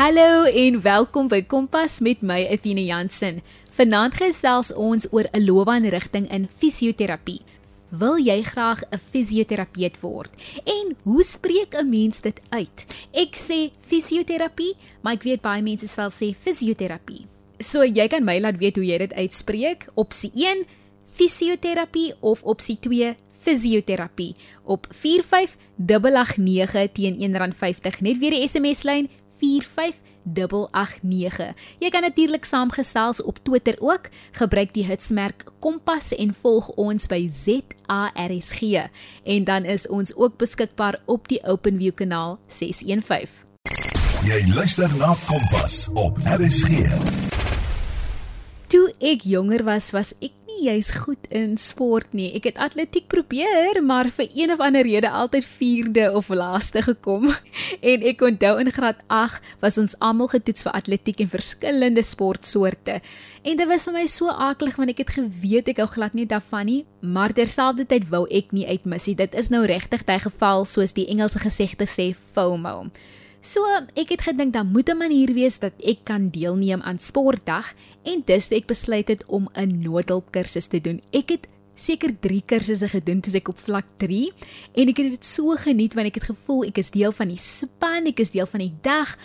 Hallo en welkom by Kompas met my Athena Jansen. Vanaand gesels ons oor 'n loopbaanrigting in fisioterapie. Wil jy graag 'n fisioterapeut word? En hoe spreek 'n mens dit uit? Ek sê fisioterapie, maar ek weet baie mense sal sê fisioterapie. So jy kan my laat weet hoe jy dit uitspreek. Opsie 1 fisioterapie of opsie 2 fisioterapie op 45889 teen R1.50 net weer die SMS lyn 45889. Jy kan natuurlik saamgesels op Twitter ook. Gebruik die hitsmerk Kompas en volg ons by ZARSG. En dan is ons ook beskikbaar op die OpenView kanaal 615. Jy luister na Kompas op RSG. Toe ek jonger was, was ek jy's goed in sport nie. Ek het atletiek probeer, maar vir een of ander rede altyd 4de of laaste gekom. En ek onthou in graad 8 was ons almal getoets vir atletiek en verskillende sportsoorte. En dit was vir my so aaklig want ek het geweet ek hou glad nie daarvan nie, maar terselfdertyd wou ek nie uitmis nie. Dit is nou regtig daai geval soos die Engelse gesegde sê FOMO. So, ek het gedink dan moet 'n manier wees dat ek kan deelneem aan sportdag en dus ek besluit het om 'n noodhulp kursus te doen. Ek het seker 3 kursusse gedoen toe ek op vlak 3 en ek het dit so geniet want ek het gevoel ek is deel van die span, ek is deel van die dag.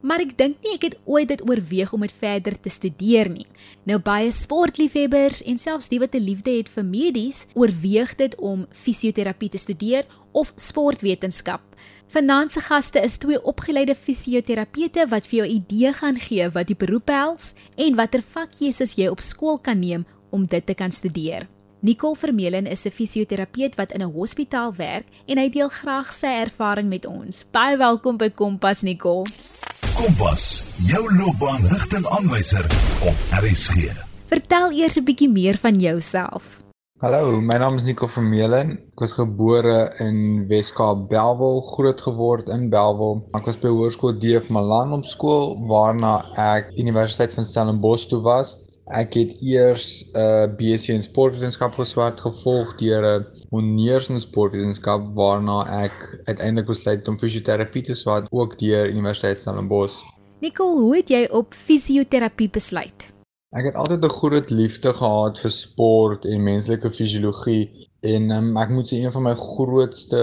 Maar ek dink nie ek het ooit dit oorweeg om dit verder te studeer nie. Nou baie sportliefhebbers en selfs die wat 'n liefde het vir medies, oorweeg dit om fisioterapie te studeer of sportwetenskap. Vanaand se gaste is twee opgeleide fisioterapeute wat vir jou idee gaan gee wat die beroep behels en watter vakjies jy op skool kan neem om dit te kan studeer. Nicole Vermeulen is 'n fisioterapeut wat in 'n hospitaal werk en hy deel graag sy ervaring met ons. Baie welkom by Kompas Nicole. Kompas, jou loopbaanrigtingaanwyser op RSG. Vertel eers 'n bietjie meer van jouself. Hallo, my naam is Nico Vermeulen. Ek was gebore in Weskaap Belwel, groot geword in Belwel. Ek was by Hoërskool DF Malan op skool waarna ek Universiteit van Stellenbosch toe was. Ek het eers 'n uh, BSc in sportwetenskap geswaard gevolg deur 'n honeurs in sportwetenskap waarna ek uiteindelik besluit om fisioterapie te swaard ook deur Universiteit Stellenbosch. Nico, hoe het jy op fisioterapie besluit? Ek het altyd 'n groot liefde gehad vir sport en menslike fisiologie en um, ek moet sê een van my grootste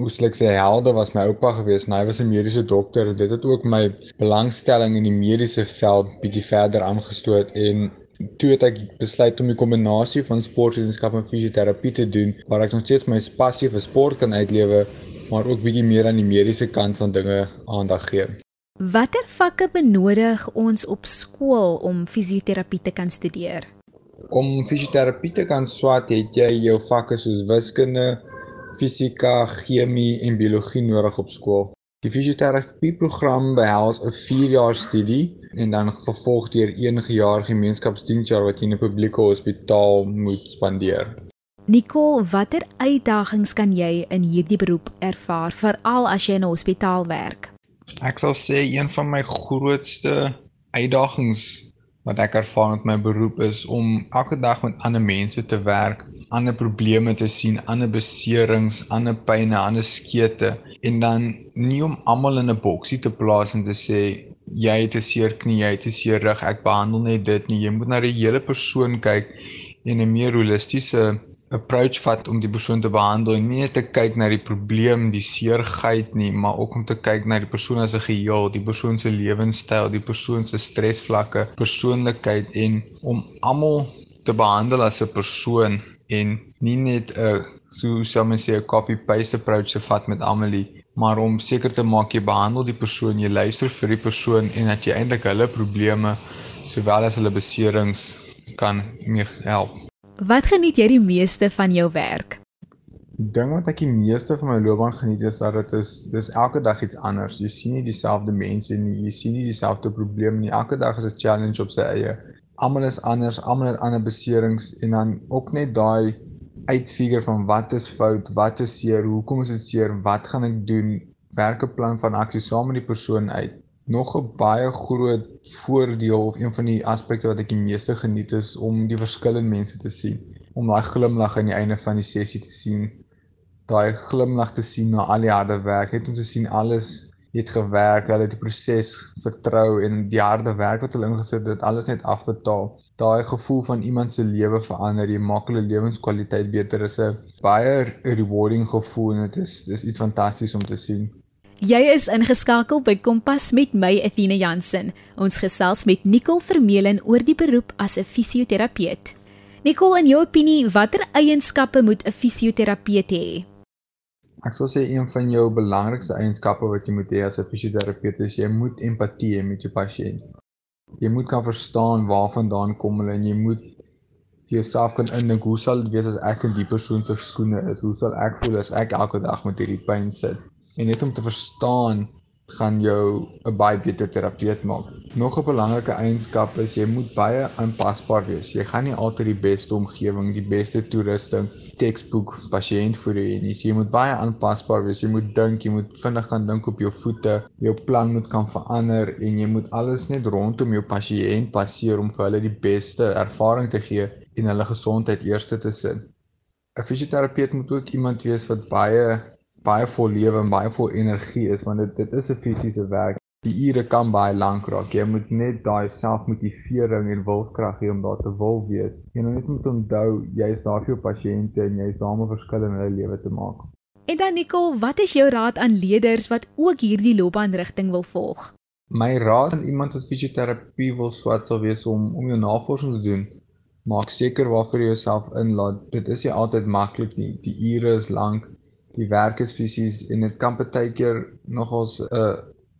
oeslike helde was my oupa gewees en hy was 'n mediese dokter en dit het ook my belangstelling in die mediese veld bietjie verder aangestoot en toe het ek besluit om die kombinasie van sportwetenskap en fisioterapie te doen waar ek nog steeds my passie vir sport kan uitlewe maar ook bietjie meer aan die mediese kant van dinge aandag gee. Watter vakke benodig ons op skool om fisioterapie te kan studeer? Om fisioterapie te kan swat, het jy jou vakke soos wiskunde, fisika, chemie en biologie nodig op skool. Die fisioterapie program behels 'n 4-jaar studie en dan vervolg deur 'n jaar gemeenskapsdiensjaar wat jy in 'n publieke hospitaal moet spandeer. Nicole, watter uitdagings kan jy in hierdie beroep ervaar, veral as jy in 'n hospitaal werk? Ek sal sê een van my grootste uitdagings wat ek ervaar met my beroep is om elke dag met ander mense te werk, ander probleme te sien, ander beserings, ander pynne, ander skete en dan nie om almal in 'n boksie te plaas en te sê jy het 'n seer knie, jy het 'n seer rug, ek behandel net dit nie. Jy moet na die hele persoon kyk en 'n meer holistiese approach vat om die persoon te behandel en nie net te kyk na die probleem, die seerheid nie, maar ook om te kyk na die persoon as 'n geheel, die persoon se lewenstyl, die persoon se stresvlakke, persoonlikheid en om almal te behandel as 'n persoon en nie net 'n so sou mens sê 'n copy paste approach te vat met almal maar om seker te maak jy behandel die persoon, jy luister vir die persoon en dat jy eintlik hulle probleme sowel as hulle beserings kan mee help. Wat geniet jy die meeste van jou werk? Die ding wat ek die meeste van my loopbaan geniet is dat dit is dis elke dag iets anders. Jy sien nie dieselfde mense nie, jy sien nie dieselfde probleme nie. Elke dag is 'n challenge op sy eie. Almal is anders, almal het ander beserings en dan ook net daai uitfigure van wat is fout, wat is seer, hoekom is dit seer, wat gaan ek doen? Werk 'n plan van aksie saam met die persoon uit nog 'n baie groot voordeel of een van die aspekte wat ek die meeste geniet is om die verskillende mense te sien, om daai glimlag aan die einde van die sessie te sien, daai glimlag te sien na al die harde werk, net om te sien alles het gewerk, hulle het die proses vertrou en die harde werk wat hulle ingesit het, alles net afbetaal. Daai gevoel van iemand se lewe verander, jy maak hulle lewenskwaliteit beter is 'n baie rewarding gevoel en dit is dis iets fantasties om te sien. Jy is ingeskakel by Kompas met my Athena Jansen. Ons gesels met Nicole Vermeulen oor die beroep as 'n fisioterapeut. Nicole, in jou opinie, watter eienskappe moet 'n fisioterapeut hê? Ek sou sê een van jou belangrikste eienskappe wat jy moet hê as 'n fisioterapeut is jy moet empatie hê met jou pasiënt. Jy moet kan verstaan waarvandaan kom hulle en jy moet vir jouself kan indink hoe sal dit wees as ek in die persoon se skoene is? Hoe sal ek voel as ek elke dag met hierdie pyn sit? En net om te verstaan gaan jou 'n baie beter terapeut maak. Nog 'n belangrike eienskap is jy moet baie aanpasbaar wees. Jy gaan nie altyd die beste omgewing, die beste toerusting, textbook pasiënt vir jou nie. So jy moet baie aanpasbaar wees. Jy moet dink, jy moet vinnig kan dink op jou voete. Jou plan moet kan verander en jy moet alles net rondom jou pasiënt baseer om vir hulle die beste ervaring te gee en hulle gesondheid eerste te sit. 'n Fisioterapeut moet ook iemand wees wat baie baie vol lewe en baie vol energie is want dit dit is 'n fisiese werk. Die ure kan baie lank raak. Jy moet net daai selfmotivering en wilskrag hê om daar te wil wees. Jy moet net onthou jy is daar vir jou pasiënte en jy is daar om 'n verskil in hulle lewe te maak. En dan Nicole, wat is jou raad aan leerders wat ook hierdie loopbaanrigting wil volg? My raad aan iemand wat fisioterapie wil swat sal wees om om jou navorsing te doen. Maak seker waarvoor jy jouself inlaat. Dit is nie altyd maklik nie. Die ure is lank die werk is fisies en dit kan baie keer nogals 'n uh,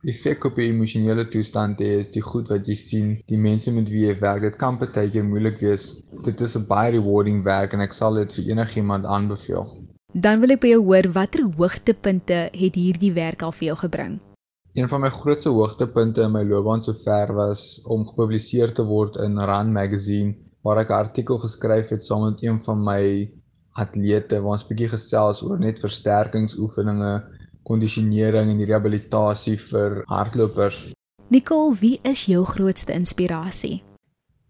effek op jou emosionele toestand hê is die goed wat jy sien die mense met wie jy werk dit kan baie keer moeilik wees. Dit is 'n baie rewarding werk en ek sal dit vir enigiemand aanbeveel. Dan wil ek by jou hoor watter hoogtepunte het hierdie werk al vir jou gebring? Een van my grootste hoogtepunte in my loopbaan sover was om gepubliseer te word in Rand Magazine waar ek 'n artikel geskryf het saam met een van my atlete waar ons bietjie gesels oor net versterkingsoefeninge, kondisionering en rehabilitasie vir hardlopers. Nicole, wie is jou grootste inspirasie?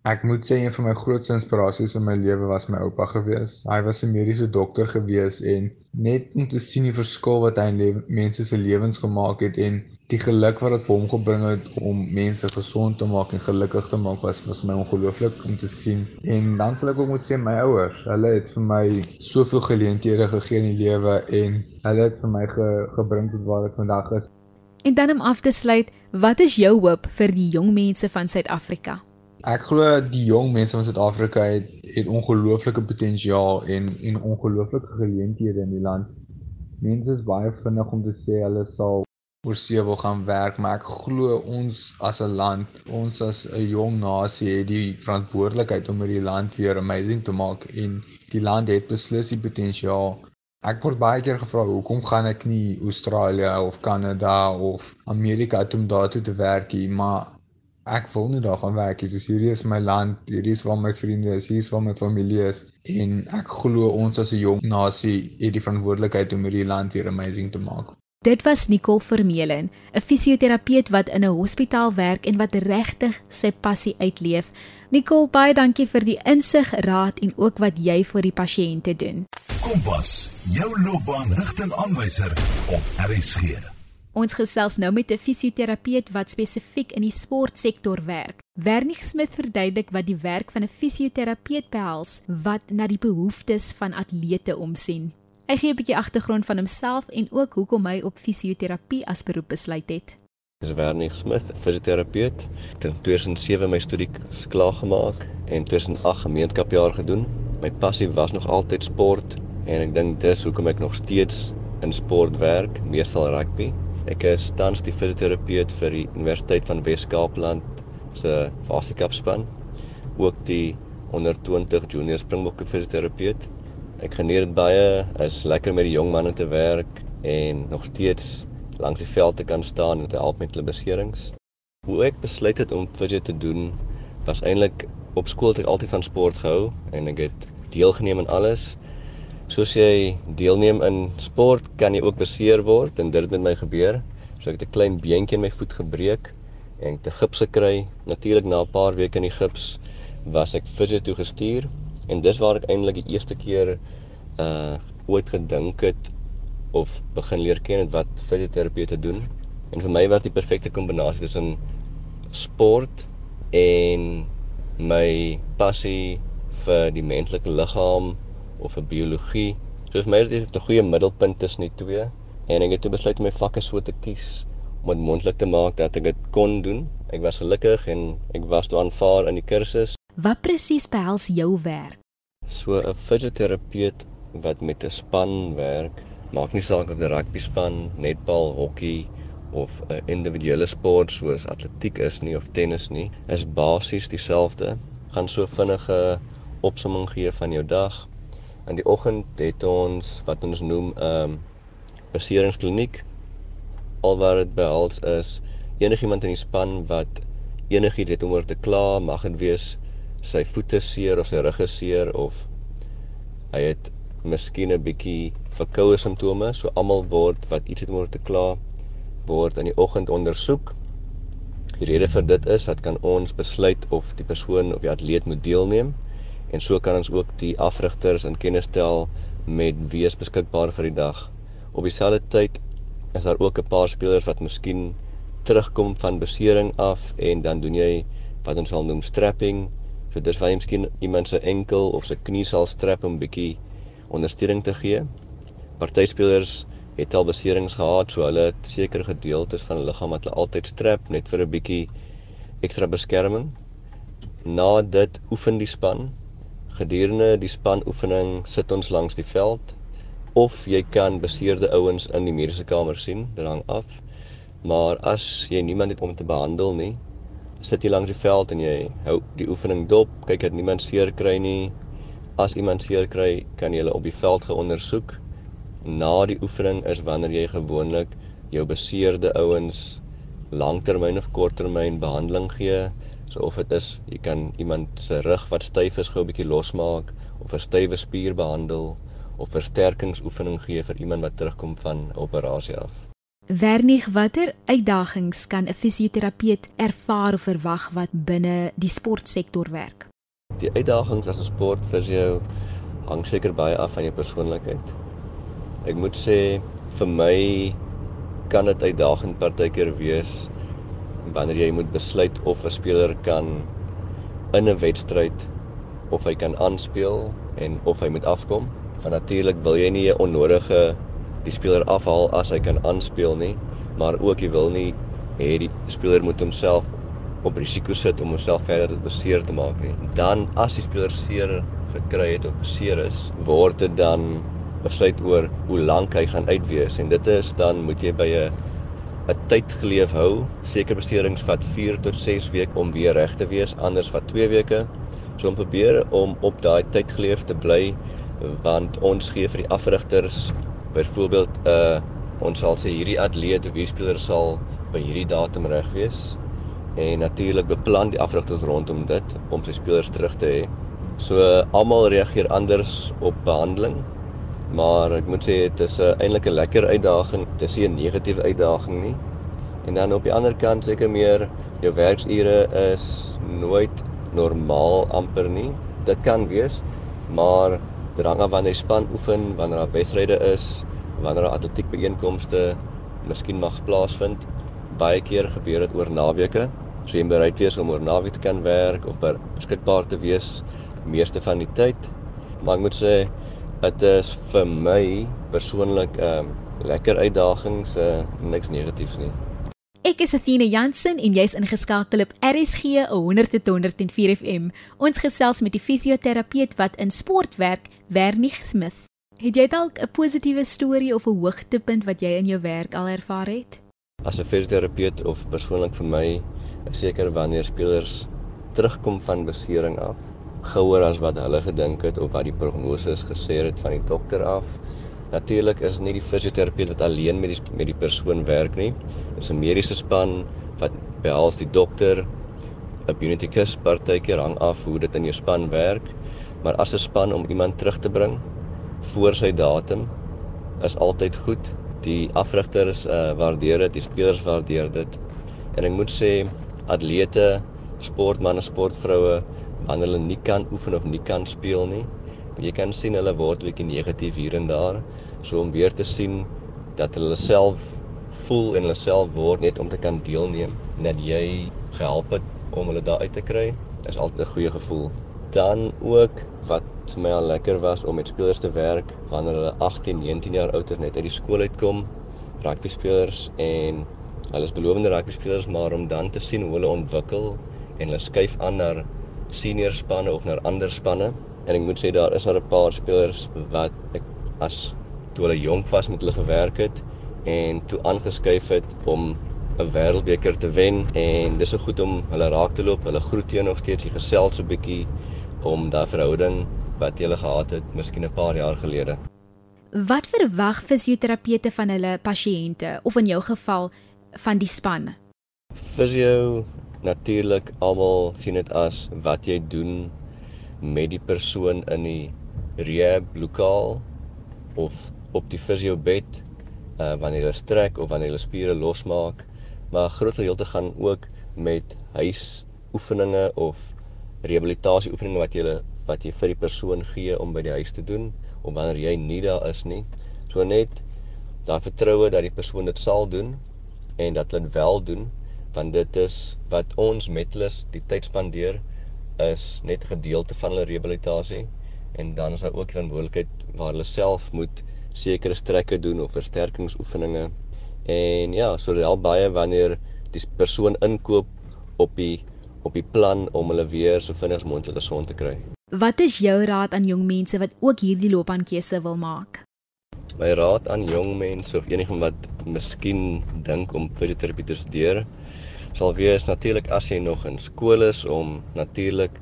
Ek moet sê een van my grootste inspirasies in my lewe was my oupa gewees. Hy was 'n mediese dokter gewees en net om te sien die verskil wat hy in mense se lewens gemaak het en die geluk wat dit vir hom gebring het om mense gesond te maak en gelukkig te maak was was my ongelooflik om te sien. En dan sal ek ook moet sê my ouers, hulle het vir my soveel geleenthede gegee in die lewe en hulle het vir my ge, gebring tot waar ek vandag is. En dan om af te sluit, wat is jou hoop vir die jong mense van Suid-Afrika? Ek glo die jong mense van Suid-Afrika het het ongelooflike potensiaal en en ongelooflike geleenthede in die land. Mense is baie vinnig om te sê hulle sal oor see wil gaan werk, maar ek glo ons as 'n land, ons as 'n jong nasie het die verantwoordelikheid om hierdie land weer amazing te maak en die land het beslis die potensiaal. Ek word baie keer gevra hoekom gaan ek nie Australië of Kanada of Amerika toe om daar toe te werk nie, maar ek wil nie daar gaan werk nie. Dis hierdie is my land, hierdie is waar my vriende is, hier is waar my familie is en ek glo ons as 'n jong nasie het die verantwoordelikheid om hierdie land weer amazing te maak. Dit was Nicole Vermeulen, 'n fisioterapeut wat in 'n hospitaal werk en wat regtig sy passie uitleef. Nicole, baie dankie vir die insig, raad en ook wat jy vir die pasiënte doen. Kompas, jou loopbaanrigtingaanwyser op RSG. Ons gesels nou met 'n fisioterapeut wat spesifiek in die sportsektor werk. Wernig Smith verduidelik wat die werk van 'n fisioterapeut behels wat na die behoeftes van atlete omsien. Hy gee 'n bietjie agtergrond van homself en ook hoekom hy op fisioterapie as beroep besluit het. Ek is Wernig Smith, fisioterapeut. Ek het in 2007 my studie klaar gemaak en 2008 gemeenskapjaar gedoen. My passie was nog altyd sport en ek dink dis hoekom ek nog steeds in sport werk, meestal rugby. Ek is tans die fisioterapeut vir die Universiteit van Wes-Kaapland se Vasekapspan, ook die onder 20 junior Springbokke fisioterapeut. Ek geniet dit baie, is lekker met die jong manne te werk en nog steeds langs die veld te kan staan en te help met hulle beserings. Hoe ek besluit het om fisio te doen, was eintlik op skool het ek altyd van sport gehou en ek het deelgeneem aan alles soos jy deelneem in sport, kan jy ook beseer word en dit het met my gebeur. So ek het 'n klein beentjie in my voet gebreek en ek het 'n gips gekry. Natuurlik na 'n paar weke in die gips was ek fisio toe gestuur en dis waar ek eintlik die eerste keer uh ooit gedink het of begin leer ken het wat fisioterapie te doen. En vir my was die perfekte kombinasie tussen sport en my passie vir die menslike liggaam of vir biologie. So vir my het dit 'n goeie middelpunt tussen die twee en ek het toe besluit om my vakke so te kies om dit moontlik te maak dat ek dit kon doen. Ek was gelukkig en ek was toe aanvaar in die kursus. Wat presies behels jou werk? So 'n fisioterapeut wat met 'n span werk, maak nie saak of dit rugby span, netbal, hokkie of 'n individuele sport soos atletiek is nie of tennis nie, is basies dieselfde. Gaan so vinnige opsomming gee van jou dag. In die oggend het ons wat ons noem 'n um, beseringskliniek. Alwaar dit behels is enigiemand in die span wat enigiets het om oor te kla, mag dit wees sy voete seer of sy rug seer of hy het miskien 'n bietjie verkoue simptome, so almal word wat iets het om oor te kla word in die oggend ondersoek. Die rede vir dit is dat kan ons besluit of die persoon of die atleet moet deelneem en so kan ons ook die afrigters in kennis stel met wie is beskikbaar vir die dag. Op dieselfde tyd is daar ook 'n paar spelers wat miskien terugkom van besering af en dan doen jy wat ons sal noem strapping. So dis waar jy miskien iemand se enkel of sy knie sal strap om 'n bietjie ondersteuning te gee. Party spelers het al beserings gehad, so hulle het sekere gedeeltes van hulle liggaam wat hulle altyd strap net vir 'n bietjie ekstra beskerming. Na dit oefen die span. Gedurende die spanoefening sit ons langs die veld of jy kan beseerde ouens in die mediese kamer sien, dit hang af. Maar as jy niemand het om te behandel nie, sit jy langs die veld en jy hou die oefening dop, kyk dat niemand seer kry nie. As iemand seer kry, kan jy hulle op die veld geondersoek na die oefening is wanneer jy gewoonlik jou beseerde ouens langtermyn of korttermyn behandeling gee. So of dit is jy kan iemand se rug wat styf is gou 'n bietjie losmaak of 'n stywe spier behandel of versterkingsoefening gee vir iemand wat terugkom van 'n operasie af. Wernig, watter uitdagings kan 'n fisioterapeut ervaar of verwag wat binne die sportsektor werk? Die uitdagings as 'n sportfisio hang seker baie af van jou persoonlikheid. Ek moet sê vir my kan dit uitdagend partykeer wees wanneer jy moet besluit of 'n speler kan in 'n wedstryd of hy kan aanspeel en of hy moet afkom. Want natuurlik wil jy nie 'n onnodige die speler afhaal as hy kan aanspeel nie, maar ook jy wil nie hê die speler moet homself op risiko sit om homself verder beseer te maak nie. Dan as die speler seer gekry het of beseer is, word dit dan besluit oor hoe lank hy gaan uitwees en dit is dan moet jy by 'n 'n tyd geleef hou. Sekere beserings vat 4 tot 6 weke om weer reg te wees, anders vat 2 weke. So om probeer om op daai tyd geleef te bly want ons gee vir die afrigters byvoorbeeld 'n uh, ons sal sê hierdie atleet of hierdie speler sal by hierdie datum reg wees en natuurlik beplan die afrigters rondom dit om sy spelers terug te hê. So almal reageer anders op behandeling Maar ek moet sê dit is 'n eintlik 'n lekker uitdaging. Dit is nie 'n negatiewe uitdaging nie. En dan op die ander kant seker meer jou werksure is nooit normaal amper nie. Dit kan wees, maar dit hang af wanneer jy span oefen, wanneer daar wedstryde is, wanneer daar atletiek byeenkomste miskien mag plaasvind. Baie keer gebeur dit oor naweke. So jy moet bereid wees om oor naweek te kan werk of beskikbaar te wees meeste van die tyd. Maar ek moet sê Dit is vir my persoonlik 'n um, ehm, lekker uitdagings, uh, niks negatiefs nie. Ek is Athena Jansen en jy's ingeskakel op RSG 100.104 FM. Ons gesels met die fisioterapeut wat in sport werk, Wernig Smith. Het jy dalk 'n positiewe storie of 'n hoogtepunt wat jy in jou werk al ervaar het? As 'n fisioterapeut of persoonlik vir my, is seker wanneer spelers terugkom van besering af gouer as wat hulle gedink het of wat die prognose gesê het van die dokter af. Natuurlik is nie die fisioterapeut wat alleen met die met die persoon werk nie. Dis 'n mediese span wat behels die dokter, 'n unikus partykeer hang af hoe dit in jou span werk, maar as 'n span om iemand terug te bring voor sy datum is altyd goed. Die afrigters uh, waardeer dit, die spelers waardeer dit. En ek moet sê atlete, sportmense, sportvroue wanneer hulle nie kan oefen of nie kan speel nie. Jy kan sien hulle word bietjie negatief hier en daar. So om weer te sien dat hulle self voel en hulle self word net om te kan deelneem dat jy gehelp het om hulle daar uit te kry is altyd 'n goeie gevoel. Dan ook wat vir my al lekker was om met spelers te werk wanneer hulle 18, 19 jaar oud is net uit die skool uitkom, rugby spelers en hulle is belowende rugby spelers maar om dan te sien hoe hulle ontwikkel en hulle skuif aan na senior spanne of na ander spanne en ek moet sê daar is daar 'n paar spelers wat ek as toe hulle jonk was met hulle gewerk het en toe aangeskuif het om 'n wêreldbeker te wen en dis so goed om hulle raak te loop. Hulle groet jou nog steeds, jy gesels so 'n bietjie om daai verhouding wat jy gele gehad het miskien 'n paar jaar gelede. Wat verwag fisioterapeute van hulle pasiënte of in jou geval van die span? Fisio natuurlik almal sien dit as wat jy doen met die persoon in die rehab lokaal of op die fisio bed uh, wanneer hulle strek of wanneer hulle spiere losmaak maar groot gedeelte gaan ook met huisoefeninge of rehabilitasie oefeninge wat jy wat jy vir die persoon gee om by die huis te doen of wanneer jy nie daar is nie. So net daai vertroue dat die persoon dit sal doen en dat hulle wel doen want dit is wat ons met hulle die tyd spandeer is net 'n gedeelte van hulle rehabilitasie en dan is daar ook verantwoordelikheid waar hulle self moet sekere strekke doen of versterkingsoefeninge En ja, so dit help baie wanneer die persoon inkoop op die op die plan om hulle weer so vinnig as moontlik gesond te kry. Wat is jou raad aan jong mense wat ook hierdie loopbaankeuse wil maak? My raad aan jong mense of enigeen wat miskien dink om fisioterapie te studeer, sal wees natuurlik as jy nog in skool is om natuurlik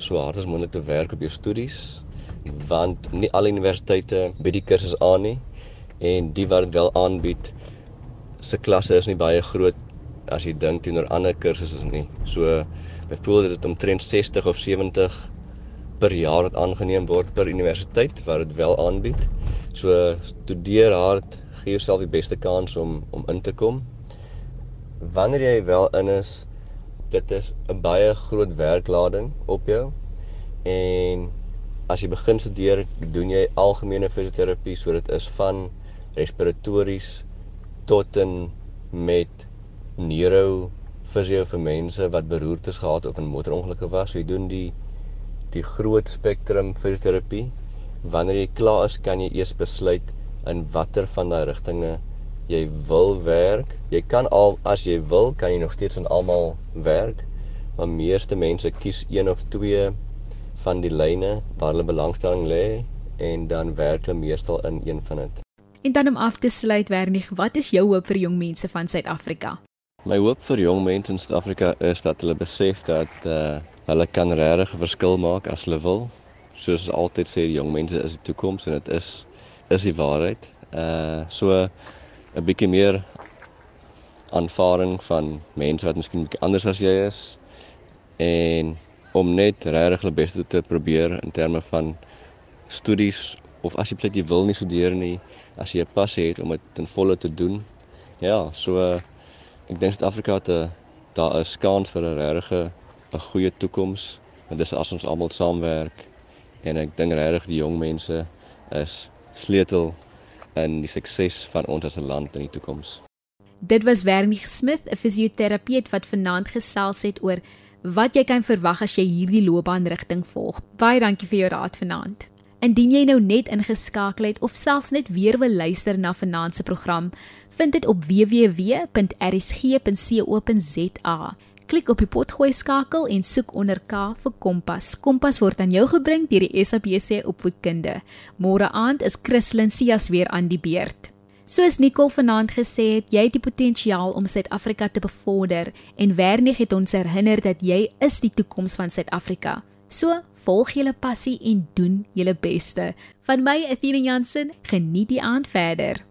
so hard as moontlik te werk op jou studies, want nie alle universiteite bied die kursus aan nie en die wat dit wel aanbied, se klasse is nie baie groot as jy dink teenoor ander kursusse nie. So byvoorbeeld dit omtrent 60 of 70 per jaar wat aangeneem word per universiteit wat dit wel aanbied. So studeer hard, gee jouself die beste kans om om in te kom. Wanneer jy wel in is, dit is 'n baie groot werklading op jou. En as jy begin studeer, doen jy algemene fisioterapie, so dit is van respiratories tot en met neuro fisio vir mense wat beroertes gehad of in motorongelukke was. Jy doen die die groot spektrum fisioterapie. Wanneer jy klaar is, kan jy eers besluit in watter van daai rigtinge jy wil werk. Jy kan al as jy wil, kan jy nog steeds in almal werk, maar meeste mense kies een of twee van die lyne waar hulle belangstelling lê en dan werk hulle meestal in een van dit. En dan om af te sluit, Wernig, wat is jou hoop vir jong mense van Suid-Afrika? My hoop vir jong mense in Suid-Afrika is dat hulle besef dat uh hulle kan regtig 'n verskil maak as hulle wil. Soos altyd sê, jong mense is die toekoms en dit is is die waarheid. Uh so 'n bietjie meer aanvaring van mense wat miskien bietjie anders as jy is en om net regtig hulle bes te probeer in terme van studies of as jy plek jy wil nie studeer nie, as jy 'n passie het om dit ten volle te doen. Ja, so ek dink Suid-Afrika het 'n daar is kans vir 'n regte 'n goeie toekoms. Dit is as ons almal saamwerk en ek dink regtig die jong mense is sleutel in die sukses van ons as 'n land in die toekoms. Dit was Wernie Smith, 'n fisioterapeut wat vanaand gesels het oor wat jy kan verwag as jy hierdie loopbaanrigting volg. Baie dankie vir jou raad vanaand. Indien jy nou net ingeskakel het of selfs net weer wil luister na vanaand se program, vind dit op www.rsg.co.za. Klik op die potgooi skakel en soek onder K vir Kompas. Kompas word aan jou gebring deur die SABC Opvoedkunde. Môre aand is Christlyn Cias weer aan die beurt. Soos Nicole vanaand gesê het, jy het die potensiaal om Suid-Afrika te bevorder en Wernig het ons herinner dat jy is die toekoms van Suid-Afrika. So, volg julle passie en doen julle beste. Van my Athena Jansen, geniet die aand verder.